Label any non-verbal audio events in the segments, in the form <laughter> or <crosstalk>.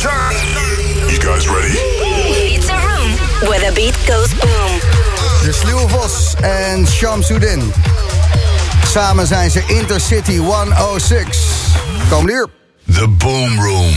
You guys ready? It's a room where the beat goes boom. De Sluwe Vos en Shamsuddin. Samen zijn ze Intercity 106. Kom hier. The Boom Room.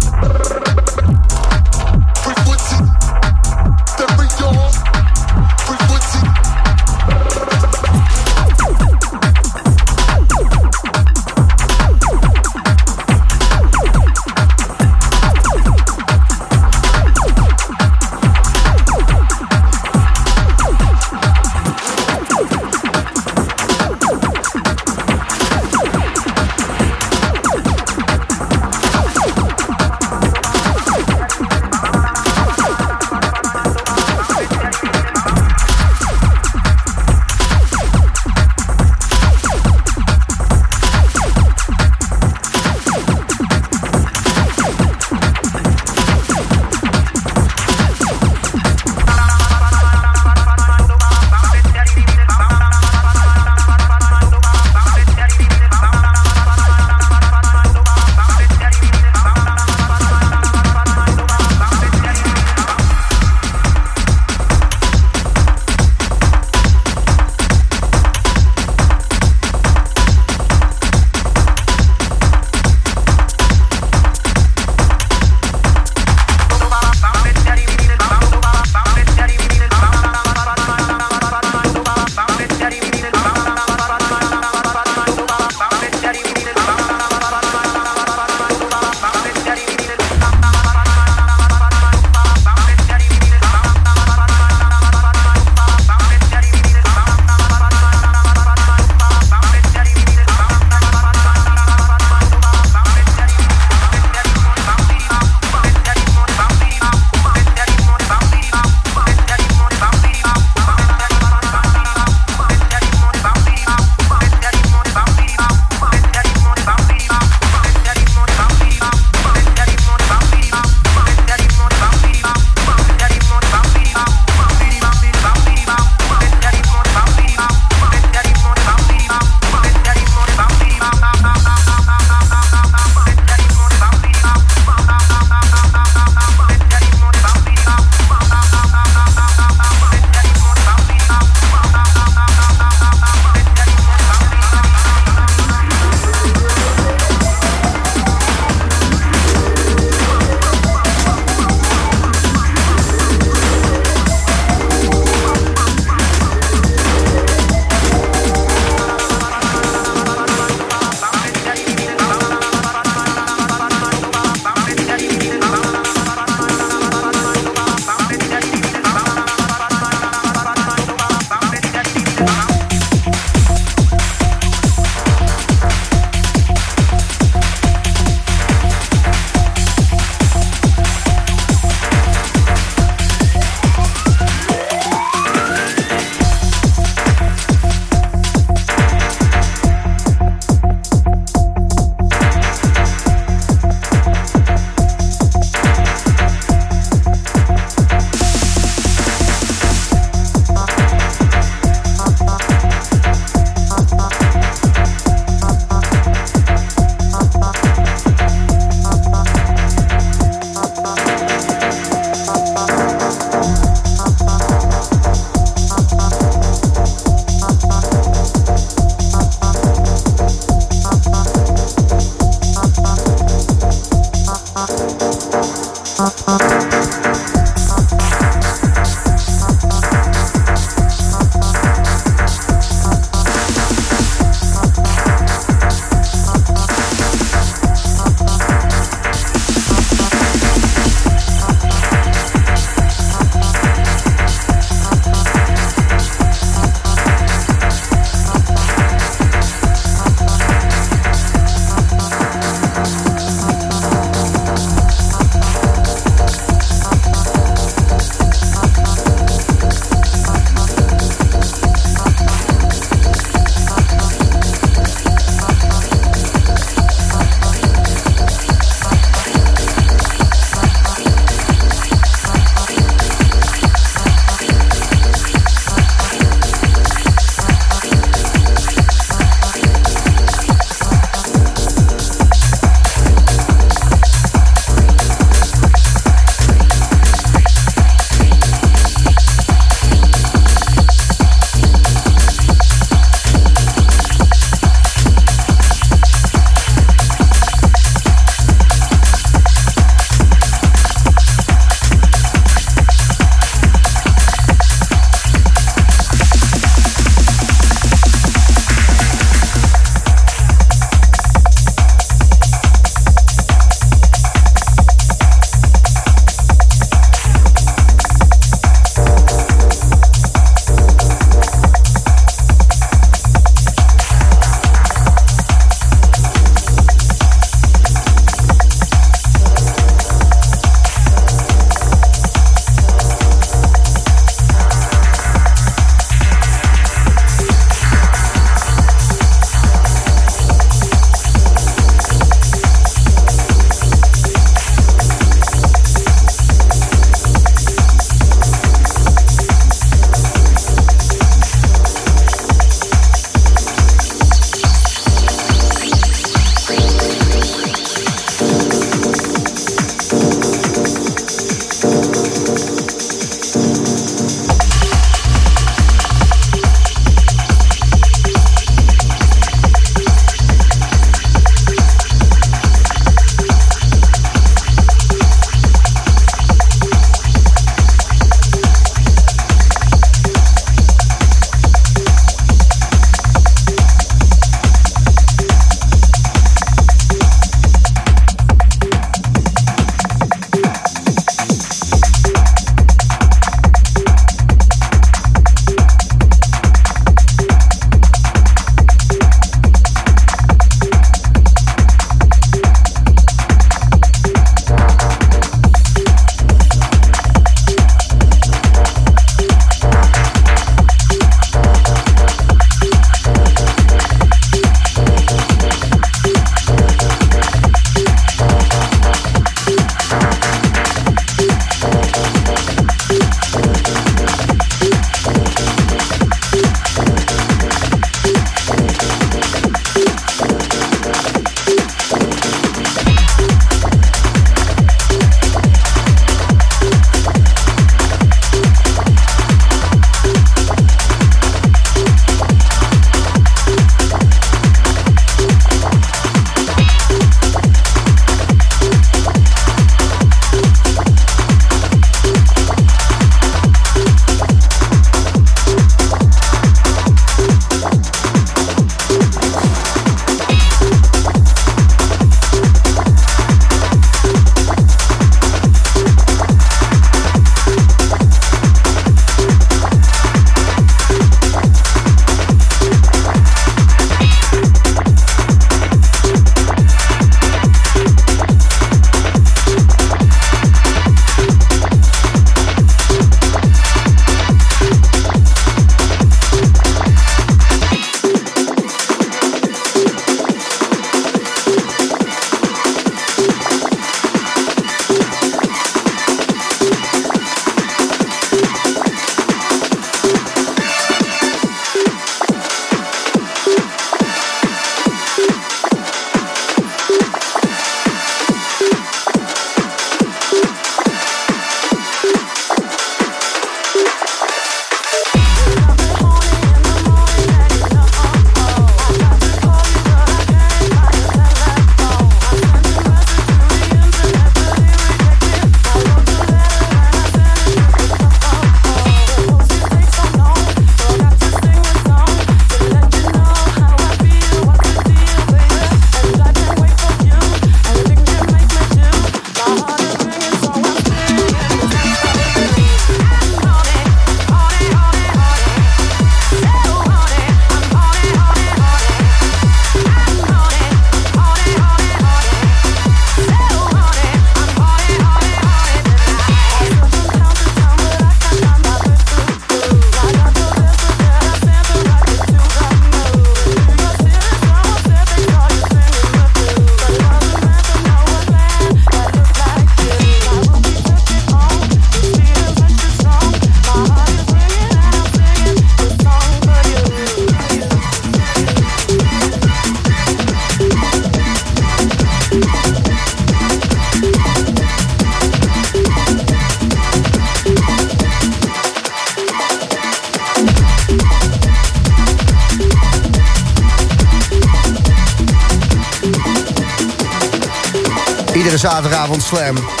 Slam.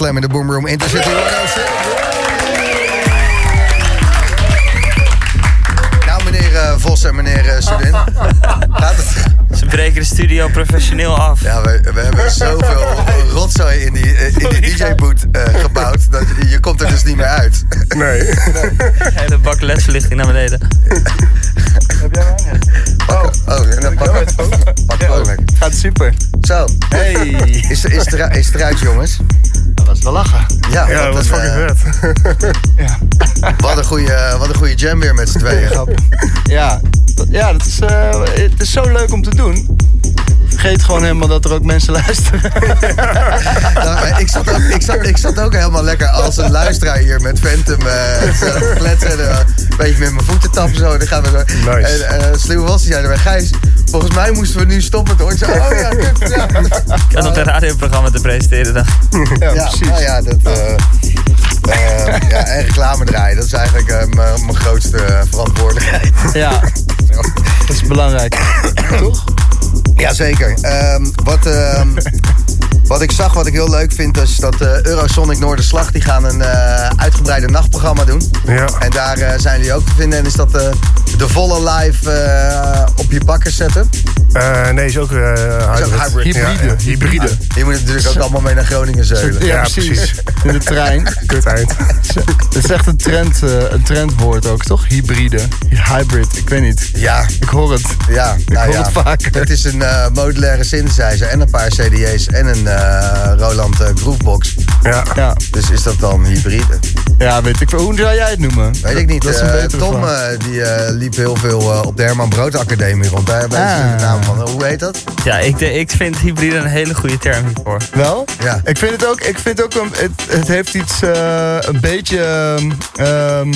Slam in de Boom Room Intercity 106. Nou, meneer eh, Vos en meneer uh, Sudin. Gaat het? Ze breken de studio professioneel af. Ja, we, we hebben zoveel rotzooi in die, eh, in die <laughs> DJ-boot eh, gebouwd. Dat je, je komt er dus niet meer uit. Nee. <laughs> Hele bak ledverlichting naar beneden. Heb jij mij? Oh, oh en dan pak, lekker. Gaat super. Zo, Hey. is, is, het er, is het eruit, jongens? Dat was wel lachen. Ja, Ja, dat wat was een, fucking eh, vet. Ja. <laughs> wat, een goede, wat een goede jam weer met z'n tweeën. Ja, ja dat is, eh, het is zo leuk om te doen. Vergeet gewoon helemaal dat er ook mensen <laughs> luisteren. <laughs> Nou, maar ik, zat ook, ik, zat, ik zat ook helemaal lekker als een luisteraar hier met Phantom eh, zo te kletsen. En, eh, een beetje met mijn voeten tappen zo. En dan gaan we zo. Nice. En uh, Sluwe was die zei erbij, Gijs, volgens mij moesten we nu stoppen. Toen ik zei, oh ja, kut, ja. <laughs> En op een radioprogramma te presenteren dan. Ja, Ja, precies. nou ja, dat, eh, eh, ja, en reclame draaien, dat is eigenlijk eh, mijn mijn grootste eh, verantwoordelijkheid. Ja, dat is belangrijk. Toch? Jazeker. Ehm wat, ehm, wat ik zag, wat ik heel leuk vind, is dat eh, Eurosonic Noorderslag... die gaan een eh, uitgebreide nachtprogramma doen. Ja. En daar eh, zijn jullie ook te vinden. En is dat eh, de volle live eh, op je bakken zetten. Eh, nee, is ook eh hybrid. Hybride. ja, hybride. Je moet natuurlijk ook allemaal mee naar Groningen zeulen. Ja, Ja, precies. In de trein. <laughs> Kut eind. Het is echt een, trend, eh, een trendwoord ook, toch? Hybride. Hybrid, ik weet niet. Ja, Ik hoor het. ja, nou hoor ja. het vaker. Het is een eh, modulaire synthesizer en een paar CD's en een eh, Roland eh, Groovebox. Ja. Ja, Dus is dat dan hybride? ja weet ik wel. Hoe zou jij het noemen? Weet ik niet. Dat is een Tom die eh, liep heel veel eh, op de Herman Brood Academie rond. Daar Ah. de naam van. Hoe heet dat? Ja, ik, de- ik vind hybride een hele goede term hiervoor. Wel? Ja. Ik vind het ook, ik vind ook een, het, het heeft iets eh, een beetje ehm, ehm,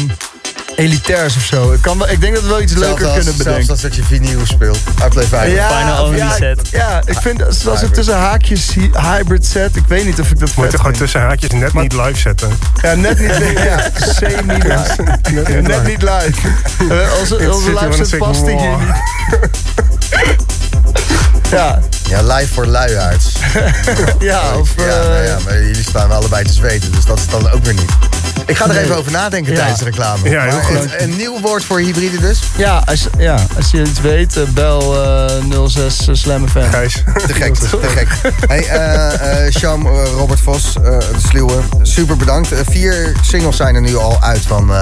elitairs of zo. Ik, kan wel, ik denk dat we wel iets leuker als- kunnen bedenken. Zelfs als dat je vinyl speelt. Uitleef Final only ja, set. Ja, ik vind als, als het Hybrid. tussen haakjes hy- hybrid set, ik weet niet of ik dat Moet je gewoon tussen haakjes net niet live zetten. Ja, net niet, ja, semi-live. Net niet live. <laughs> Eh, onze onze live set 106 past hier War. niet. <laughs> Ja, Ja, live voor luiaards. <laughs> ja, of... ja, eh, nou ja, maar jullie staan allebei te zweten, dus dat is dan ook weer niet. Ik ga er even over nadenken Ja. tijdens de reclame. Ja, heel goed. een, een nieuw woord voor hybride dus? Ja, als, ja, als je iets weet, eh, bel eh 06 Slam FM. Gijs. Te gek, te gek. Hey, eh eh Sham, eh, Robert Vos, eh, de Sluwe, super bedankt. Eh, vier singles zijn er nu al uit van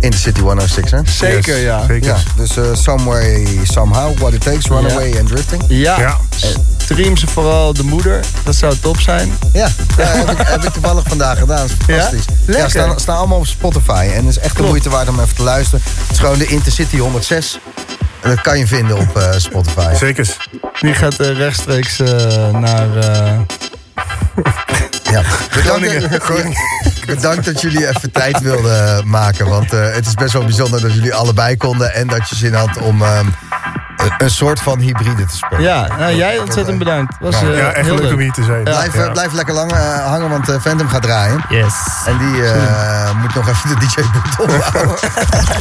Intercity 106, hè? Zeker, Yes, ja. Zeker. Ja, dus eh Some Way, Somehow, What It Takes, Runaway and Drifting. Ja, Ja. Eh, stream ze vooral de moeder. Dat zou top zijn. Ja, ja heb, ik, heb ik toevallig vandaag gedaan. Dat is fantastisch. Ja? Lekker. staan, staan allemaal op Spotify. En het is echt de Klopt. moeite waard om even te luisteren. Het is gewoon de Intercity 106. En dat kan je vinden op eh, Spotify. Zekers. Die gaat eh, rechtstreeks eh, naar... eh, <laughs> Ja. Groningen. Bedankt, bedankt dat jullie even tijd wilden maken. Want eh, het is best wel bijzonder dat jullie allebei konden. En dat je zin had om ehm, een- soort van hybride te spelen. ja, nou, jij ontzettend bedankt. Was, eh, Ja, echt heel leuk leuk. om hier te zijn. Blijf, eh, Ja. blijf lekker lang eh, hangen, want eh, Phantom gaat draaien. Yes. En die eh, moet nog even de DJ-boot opbouwen. <laughs>